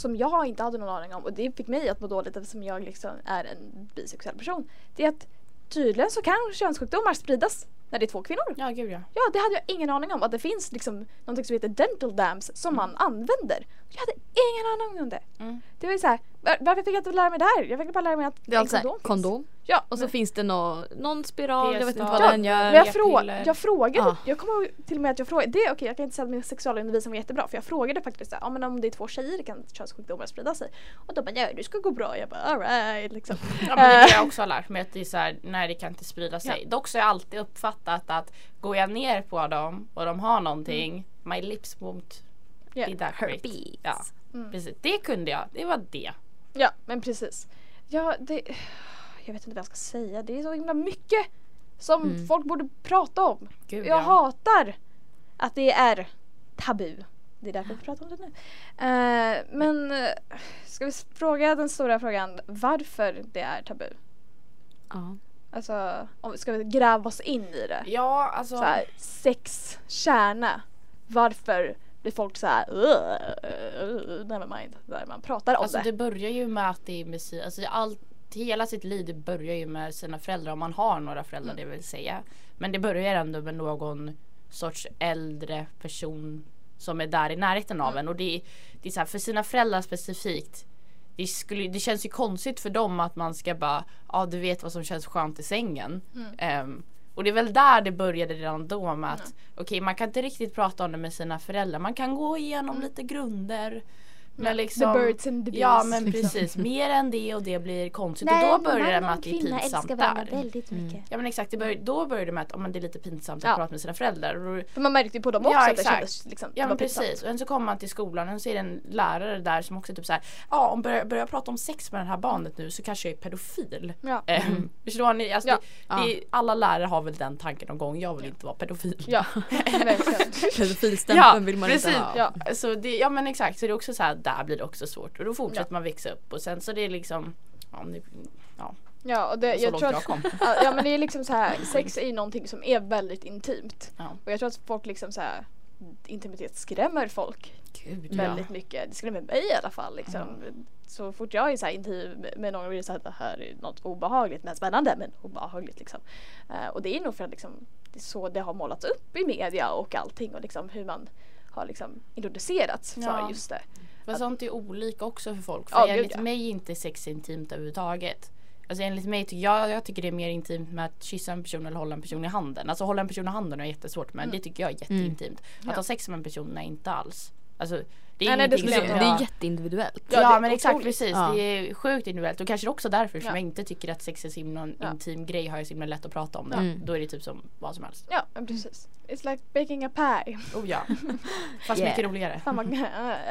som jag inte hade någon aning om och det fick mig att må dåligt eftersom jag liksom är en bisexuell person. Det är att tydligen så kan könssjukdomar spridas när det är två kvinnor. Ja gud ja. Ja, det hade jag ingen aning om att det finns liksom någonting som heter dental dams som man använder. Jag hade ingen aning om det. Mm. Det var ju såhär, var, varför fick jag inte lära mig det här? Jag fick bara lära mig att Det är en alltså kondom finns. kondom. Ja, Och så men- finns det nå, någon spiral, jag vet inte vad P-stav. den gör. Men jag, frå jag frågade, Ah. jag kommer till och med att jag frågade, det, okej jag kan inte säga att min sexualundervisning var jättebra för jag frågade faktiskt ja, men om det är två tjejer kan könssjukdomar sprida sig. Och de bara ja det ska gå bra, jag bara alright liksom. Ja men det det jag också har lärt mig att det är så här, nej det kan inte sprida sig. Dock så har jag alltid uppfattat att går jag ner på dem och de har någonting, my lips won't Ja. be that great. Herpes. Ja, Mm. precis. Det kunde jag, det var det. Ja men precis. Ja det, jag vet inte vad jag ska säga, det är så himla mycket som Mm. folk borde prata om. Gud, Jag ja. hatar att det är tabu. Det är därför vi pratar om det nu. Eh, men eh, ska vi fråga den stora frågan varför det är tabu? Ja. Alltså, om, ska vi gräva oss in i det? Ja alltså. Så här, sex, kärna. Varför blir folk så här, "Ugh, uh, never mind, när man pratar om Alltså det. det börjar ju med att det är musik, alltså allt, hela sitt liv det börjar ju med sina föräldrar om man har några föräldrar Mm. det vill säga. Men det börjar ändå med någon sorts äldre person som är där i närheten av Mm. en och det, det är så här, för sina föräldrar specifikt det, skulle, det känns ju konstigt för dem att man ska bara, ja du vet vad som känns skönt i sängen. Mm. Ehm, och det är väl där det började redan då med att okej man kan inte riktigt prata om det med sina föräldrar. Man kan gå igenom lite grunder. Men liksom, The birds and the bees. Ja men liksom. precis, mer än det och det blir konstigt och då börjar det med att det är pinsamt där. väldigt mycket. Ja men exakt, det bör, då börjar det med att om man det är lite pinsamt att Ja. prata med sina föräldrar. För man märkte ju på dem också Ja, att det exakt. kändes liksom, ja men var pinsamt. precis, och sen så kommer man till skolan och så är det en lärare där som också är typ såhär Ja om börjar, börjar jag prata om sex med det här barnet nu så kanske jag är pedofil. Ja. Mm. Förstår ni? Alltså, Ja. det, det alla lärare har väl den tanken någon gång, jag vill inte vara pedofil. Ja. Pedofilstämpeln vill man precis. inte ha. Ja. Så det, ja men exakt, så det är också så här, där blir det också svårt och då fortsätter man växa upp och sen så det är liksom Ja, ni, ja Ja, och det, så jag långt tror jag att kom. Ja, ja men det är liksom så här, sex är ju någonting som är väldigt intimt. Ja. Och jag tror att folk liksom så här intimitet skrämmer folk Gud, väldigt mycket. Det skrämmer mig i alla fall liksom. Så fort jag är så här intim med någon och det så här, det här är något obehagligt men spännande men obehagligt liksom. Eh, och det är nog för att liksom, det är så det har målats upp i media och allting och liksom hur man har liksom introducerats för Ja. just det. Men sånt är olika också för folk. För Ja, enligt ja. mig är inte sex intimt överhuvudtaget. Alltså enligt mig tycker jag, jag tycker det är mer intimt med att kyssa en person eller hålla en person i handen. Alltså hålla en person i handen är jättesvårt men det tycker jag är jätteintimt. Att Mm. Ja. ha sex med en person, nej inte alls. Alltså det är Nej, nej, det Det, jag- det jag- är jätteindividuellt. Ja, Ja, men exakt otroligt. precis. Ja. Det är sjukt individuellt och kanske också därför som Ja. jag inte tycker att sex är så himla Ja. intim grej har jag så himla lätt att prata om det. Mm. Då är det typ som vad som helst. Ja men precis. It's like baking a pie. Oh ja. Fast Yeah. mycket roligare. Fan, man,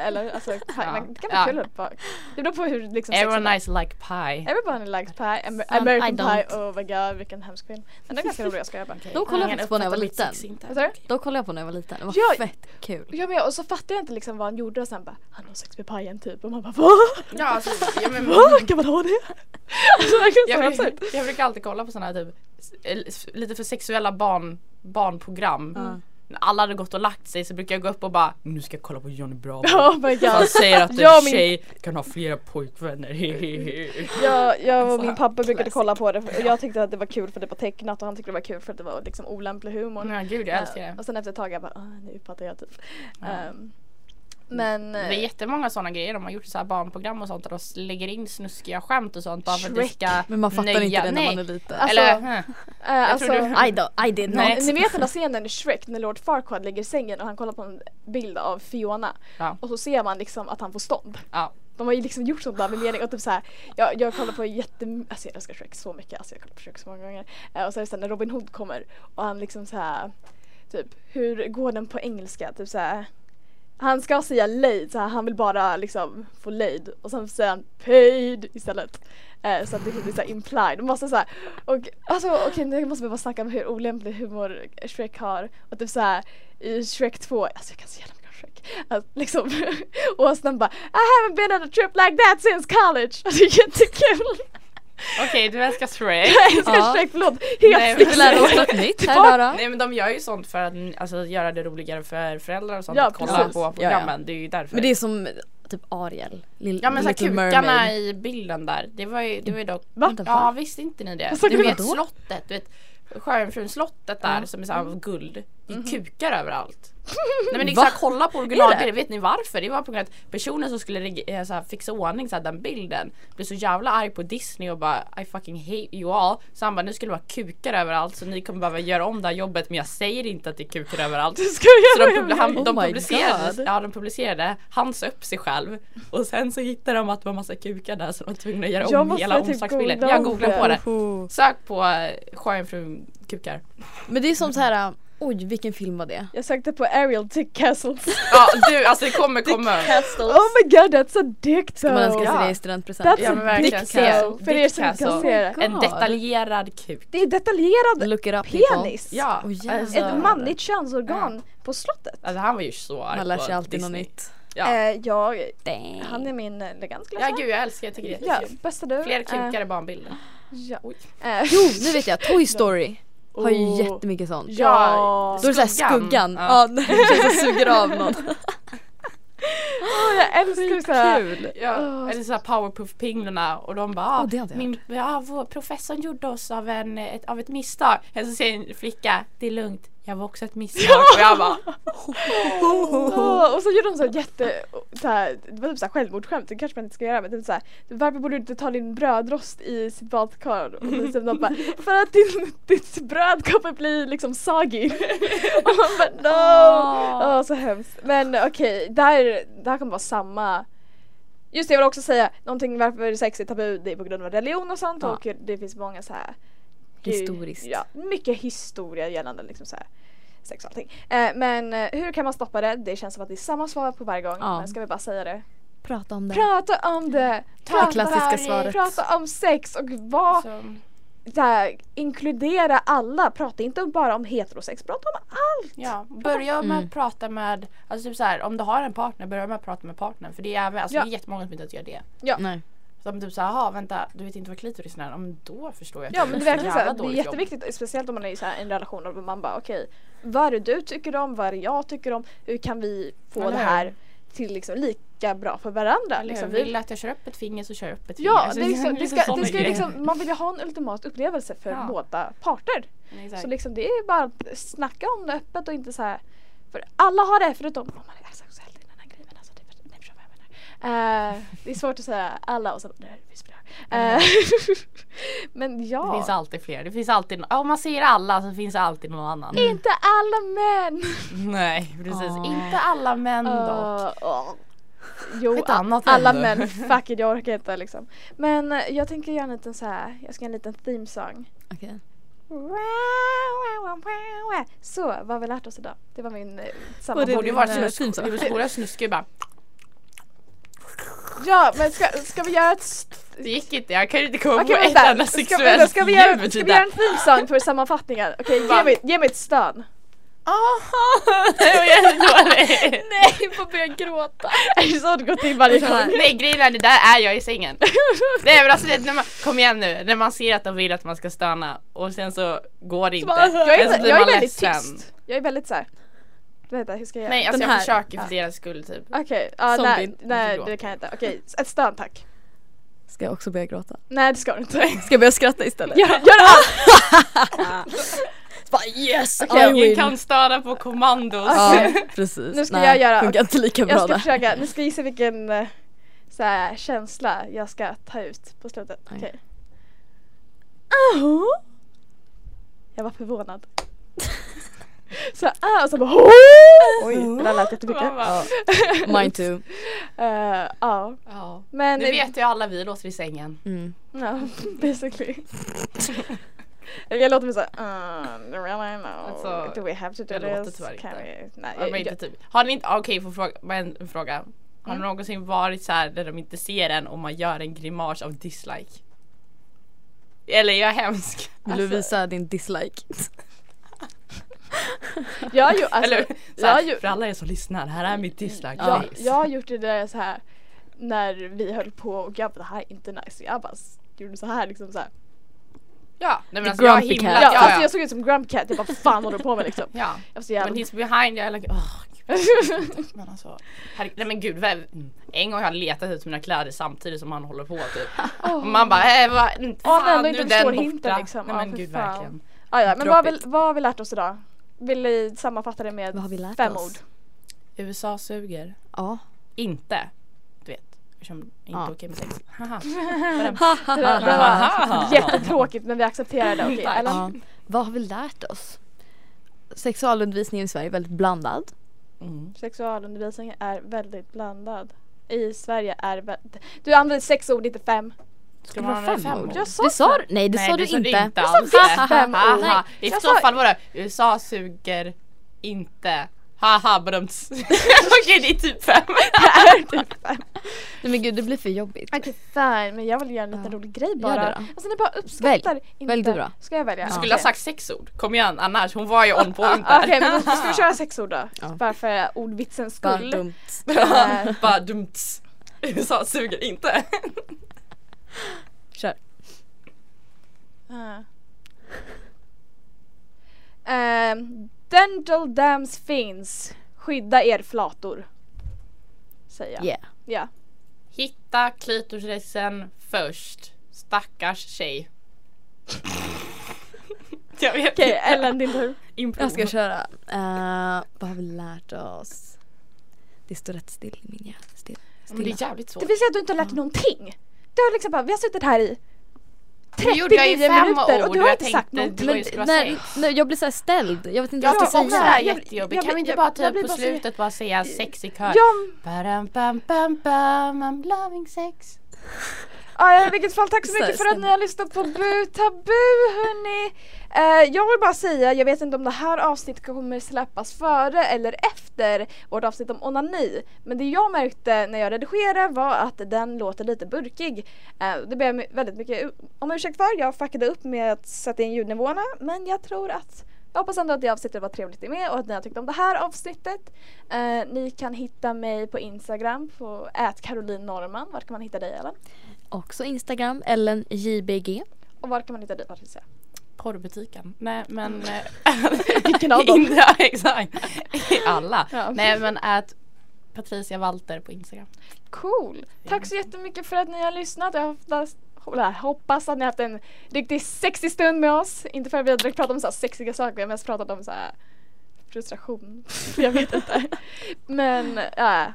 eller alltså, pie, Ja. man, det kan Ja. vara kul att Det beror på hur liksom Everyone nice like pie. Everyone likes pie. Amer- Fan, American Pie. Oh my god vilken hemsk film. Men den är ganska rolig jag skojar bara. Okej. Då kollade jag på när jag var liten. Då kollade jag på när jag var liten. Det var Ja. fett kul. Jag med och så fattade jag inte liksom vad han gjorde och sen bara han har sex med pajen typ och man bara va? Ja, alltså, ja, men, Va? Kan man ha det? alltså jag, absurt. brukar, jag brukar alltid kolla på sådana här typ s- lite för sexuella barn, barnprogram. Ja. När alla hade gått och lagt sig så brukar jag gå upp och bara Nu ska jag kolla på Johnny Bravo. Oh my Han god. säger att en Jag min- tjej kan ha flera pojkvänner. Jag, jag och min pappa brukade kolla på det och jag tyckte att det var kul för det var tecknat och han tyckte det var kul för att det var liksom olämplig humor. Ja gud jag älskar Eh, det. Och sen efter ett tag jag bara ah, nu fattar jag typ. Ja. Ehm, men Det är eh, jättemånga sådana grejer. De har gjort så här barnprogram och sånt där de lägger in snuskiga skämt och sånt bara för att det ska Men man fattar nöja. inte det när Nej. man är liten. Alltså, Eller, jag alltså, du- I, don't, I did not. Nej. Ni vet den där scenen i Shrek när Lord Farquaad ligger i sängen och han kollar på en bild av Fiona Ja. och så ser man liksom att han får stånd. Ja. De har ju liksom gjort sånt där med mening och typ såhär jag, jag kollar på jätte, alltså jag älskar Shrek så mycket, alltså jag kollar på Shrek så många gånger. Eh, och så är det sen när Robin Hood kommer och han liksom såhär typ hur går den på engelska? Typ såhär han ska säga lejd, så här, han vill bara liksom få lejd och sen säger han paid istället. Eh, så att det blir såhär implied. Måste såhär, och alltså okej nu måste vi bara snacka om hur olämplig humor Shrek har. Och typ såhär i Shrek 2, alltså jag kan så jävla mycket om Shrek. Alltså, liksom, och sen bara I haven't been on a trip like that since college. Alltså jättekul! Okej du älskar Shrek. Jag älskar Ja. Shrek, förlåt. Nej, Helt men- Vi oss något nytt här då. Nej men de gör ju sånt för att alltså, göra det roligare för föräldrar och sånt Ja, att kolla precis. på Ja, ja. programmen. Det är ju därför. Men det är som typ Ariel. Lill, Ja men så här, Little kukarna Mermaid. i bilden där. Det var ju, det var ju dock Va? Ja visste inte ni det? Du vet då? slottet, du vet Sjöjungfrun slottet där Ja. som är av guld. Det är Mhm. kukar överallt. Nej men här, kolla på originalbilden, vet ni varför? Det var på grund av att personen som skulle eh, så här, fixa ordning så här, den bilden blev så jävla arg på Disney och bara I fucking hate you all. Så han bara nu skulle det vara kukar överallt så ni kommer behöva göra om det här jobbet men jag säger inte att det är kukar överallt. Så de, publi- han, Oh de, publicerade, ja, de publicerade, han sa upp sig själv och sen så hittade de att det var massa kukar där så de var tvungna att göra Jag om hela typ omslagsbilden. Jag googlar på det. Sök på uh, Sjöjungfrun kukar. Men det är som så här. Oj vilken film var det? Jag sökte på Ariel Dick Castles. Ja du alltså det kommer komma. Oh my god that's a dick Ska man önska though. sig Ja. det i studentpresent? That's Ja a dick though. För er Dick som inte kan Castle. se det. En God. detaljerad kuk. Det är detaljerad Look it up people. penis. Ja. Åh, jävlar. alltså, Ett manligt könsorgan på slottet. alltså han var ju så arg Man lär sig alltid Disney. något nytt. Ja. Eh, jag, Dang. han är min elegant skulle ja gud jag älskar, jag tycker det är Ja, bästa du. Fler kukar Eh, i barnbilden. ja. Eh, Jo nu vet jag, Toy Story har ju Oh. jättemycket sånt. Ja. Då är det såhär Skuggan. Ja. ja, ja som suger av någon. Åh, jag älskar såhär. Kul! Ja, Oh. eller såhär powerpuff-pinglarna och de bara Oh, det min, ja, vår professorn gjorde oss av, en, ett, av ett misstag. Eller så säger en flicka, det är lugnt, jag var också ett misstag. Och jag bara och så gjorde de så här jätte, såhär, det var typ såhär självmordsskämt, det kanske man inte ska göra men typ såhär, varför borde du inte ta din brödrost i sitt badkar? Och så typ de bara, för att din, ditt bröd kommer bli liksom soggy. och man bara no! Åh. Åh så hemskt. Men okej, där, det här kommer vara samma Just det, jag vill också säga någonting varför sex är tabu, det är på grund av religion och sånt Ja. och det finns många så här det- Historiskt. Ja, mycket historia gällande liksom så här sex och allting. Eh, men eh, hur kan man stoppa det? Det känns som att det är samma svar på varje gång. Ja. Men ska vi bara säga det? Prata om det. Prata om det! Det Prata, klassiska svaret. prata om sex och vad här, inkludera alla. Prata inte bara om heterosex, prata om allt! ja, börja med Mm. att prata med, alltså typ så här, om du har en partner, börja med att prata med partnern. För det är, även, alltså, Ja. det är jättemånga som inte gör det. Nej. Så om typ såhär, jaha vänta, du vet inte vad klitoris är? Men då förstår jag Ja det men det är verkligen så här, jävla det är dåligt jobb. jätteviktigt speciellt om man är i så en relation och man bara okej vad är det du tycker om, vad är det jag tycker om, hur kan vi få Eller det hur? här till liksom lika bra för varandra? Eller Liksom. Vill att jag kör upp ett finger så kör jag upp ett finger. Ja, Alltså, det liksom, det ska, såna det ska grejer. liksom, man vill ju ha en ultimat upplevelse för Ja. båda parter. Exakt. Så liksom det är bara att snacka om det öppet och inte så här. För alla har det förutom om man är den här grejen. men Alltså, det, ni förstår vad Eh, det är svårt att säga alla och sen det finns fler. Eh, men ja. Det finns alltid fler. Det finns alltid, om man säger alla så finns det alltid någon annan. Inte alla män! Nej precis, Åh. inte alla män dock. Uh, uh. Jo, Ett annat alla män, fuck it, jag orkar inte liksom. Men eh, jag tänker göra en liten så här. jag ska göra en liten themesång. Okej. Så, vad har vi lärt oss idag? Det var min Och Det sammanfattning. borde ju theme snusk. song. Borde snuskig bara. Ja, men ska, ska vi göra ett... Det gick inte, jag kan ju inte komma Okej på ett enda sexuellt ska, vi göra, ljud ska vi göra en där. themesång för sammanfattningen? Okej, ge, Va? mig, ge mig ett stön. Aha, det var jättedåligt. Nej, jag får börja gråta. Är det så det går till varje Så gång? Nej grejen är det där är jag i sängen. Nej men alltså det, när man, kom igen nu, när man ser att de vill att man ska stöna och sen så går det inte. Jag Eller så är, jag är väldigt ledsen. tyst. Jag är väldigt såhär. Vänta, hur ska jag göra? Nej alltså Den jag här. försöker för Ja. deras skull typ. Okej, ja, nej, Zombie. nej Förlåt. det kan jag inte. Okej, ett stön tack. Ska jag också börja gråta? Nej det ska du inte. Ska jag börja skratta istället? Gör, gör allt! Bara yes, I Ingen kan stöna på kommandos. Ja, precis. Nu ska Nej, jag göra- Funkar inte lika Jag bra ska där. försöka, ni ska gissa vilken eh, så här, känsla jag ska ta ut på slutet. Okej. Okej. Oh. Jag var förvånad. så ah, och så bara oh. Oj, det där lät jättemycket. Bara, Mine too. Eh, Ja, Ja. men Det vet ju alla vi låter i sängen. Mm. Ja, basically. jag låter mig såhär, uh, really no, Alltså, do we have to do det låter this? tyvärr Can inte. we? Nej, Ja, jag, inte jag, typ. Har ni inte, okej får fråga, en fråga. Har Mm. ni någonsin varit så här där de inte ser en och man gör en grimas av dislike? Eller är jag hemsk? Vill du Alltså- visa din dislike? Jag, ju, alltså, Eller jag, här, ju, för alla er som lyssnar, här är mitt dislike jag, jag har gjort det där så här när vi höll på och jag bara det här är inte nice. Jag bara gjorde så här liksom så här. Ja, nej men alltså jag grumpy himla, cat. Ja, ja, alltså ja. jag såg ut som Grump Cat, jag bara fan håller du på med liksom. ja. Jag var så Men he's behind, jag är like, oh, gud. men alltså, herre, nej men gud, mm. en gång har jag letat ut mina kläder samtidigt som han håller på typ. Och man bara, äh, vad, mm, Åh, fan ändå nu inte är den hinten, borta. liksom. Nej men gud fan. verkligen. Ah, ja, men vad har, vi, vad har vi lärt oss idag? Vill ni sammanfatta det med Vad har vi lärt fem oss? ord? USA suger. Ja. Inte, du vet. Eftersom inte Ja. okej med sex. Haha. Det, var- det var jättetråkigt men vi accepterar det, okej? Eller? ja. Vad har vi lärt oss? Sexualundervisningen i Sverige är väldigt blandad. Mm. Sexualundervisning är väldigt blandad. I Sverige är väldigt... Du använder sex ord, inte fem. Ska det man vara ha fem ord? Jag sa Du sa, nej det Nej, sa det du inte. inte Jag sa visst fem ord. I Jag så sa- fall var det USA suger inte. Haha badumts. Okej det är typ fem. Det är typ fem. Nej men gud det blir för jobbigt. Okej fine, men jag vill göra en liten Ja. rolig grej Gör bara. det då. Alltså ni bara uppskattar inte. Välj du då. Ska jag välja? Du Ja. skulle ha Okej. sagt sex ord. Kom igen annars. Hon var ju on point Ah, Okej där. men då ska vi köra sex ord då. Ja. Bara för ordvitsens skull. dumt. Eh, Bara dumt. USA suger inte. Kör. Ah. Ehm, dental dams finns. Skydda er flator. Säger jag. Yeah. Ja. Hitta klitorisen först. Stackars tjej. Jag vet Okej inte. Ellen din tur. Improv. Jag ska köra. Uh, vad har vi lärt oss? Det står rätt still i min hjärna. Still. Men det är jävligt svårt. Det vill säga att du inte har lärt dig någonting. Du har liksom bara, vi har suttit här i Nu gjorde jag ju 39 fem minuter och du har jag inte sagt någonting. skulle vara när, när jag blir så här ställd. Jag vet inte Jag vad jag ska säga. Jag- jättejobbigt. jag Kan vi blir- inte jag- bara jag typ blir på slutet bara säga sex i kör? Ja, I'm loving sex. Ja, i vilket fall tack så mycket för att ni har lyssnat på Bu Tabu hörni. Eh, jag vill bara säga, jag vet inte om det här avsnittet kommer släppas före eller efter vårt avsnitt om onani. Men det jag märkte när jag redigerade var att den låter lite burkig. Eh, det ber jag väldigt mycket om ursäkt för. Jag fuckade upp med att sätta in ljudnivåerna men jag tror att jag hoppas ändå att det avsnittet var trevligt i med och att ni har tyckt om det här avsnittet. Eh, ni kan hitta mig på Instagram på @caroline Var kan man hitta dig Ellen? Också Instagram, Ellen JBG. Och var kan man hitta dig Patricia? Porrbutiken. Nej men... Vilken av dem? Inte- ja, exakt. Alla. Ja. Nej men att Patricia Walter på Instagram. Cool! Tack så jättemycket för att ni har lyssnat. Jag hoppas, hoppas att ni har haft en riktigt sexig stund med oss. Inte för att vi har direkt pratat om så här sexiga saker, vi har mest pratat om så här frustration. jag vet inte. Men ja.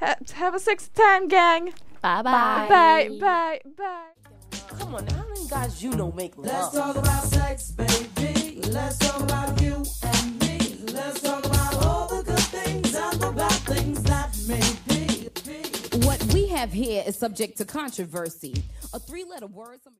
Ha- have a sexy time gang! Bye Bye. Bye, bye, bye! Come on, now, how many guys you know make love? Let's talk about sex, baby. Let's talk about you and me. Let's talk about all the good things and the bad things that may be. What we have here is subject to controversy. A three letter word. some-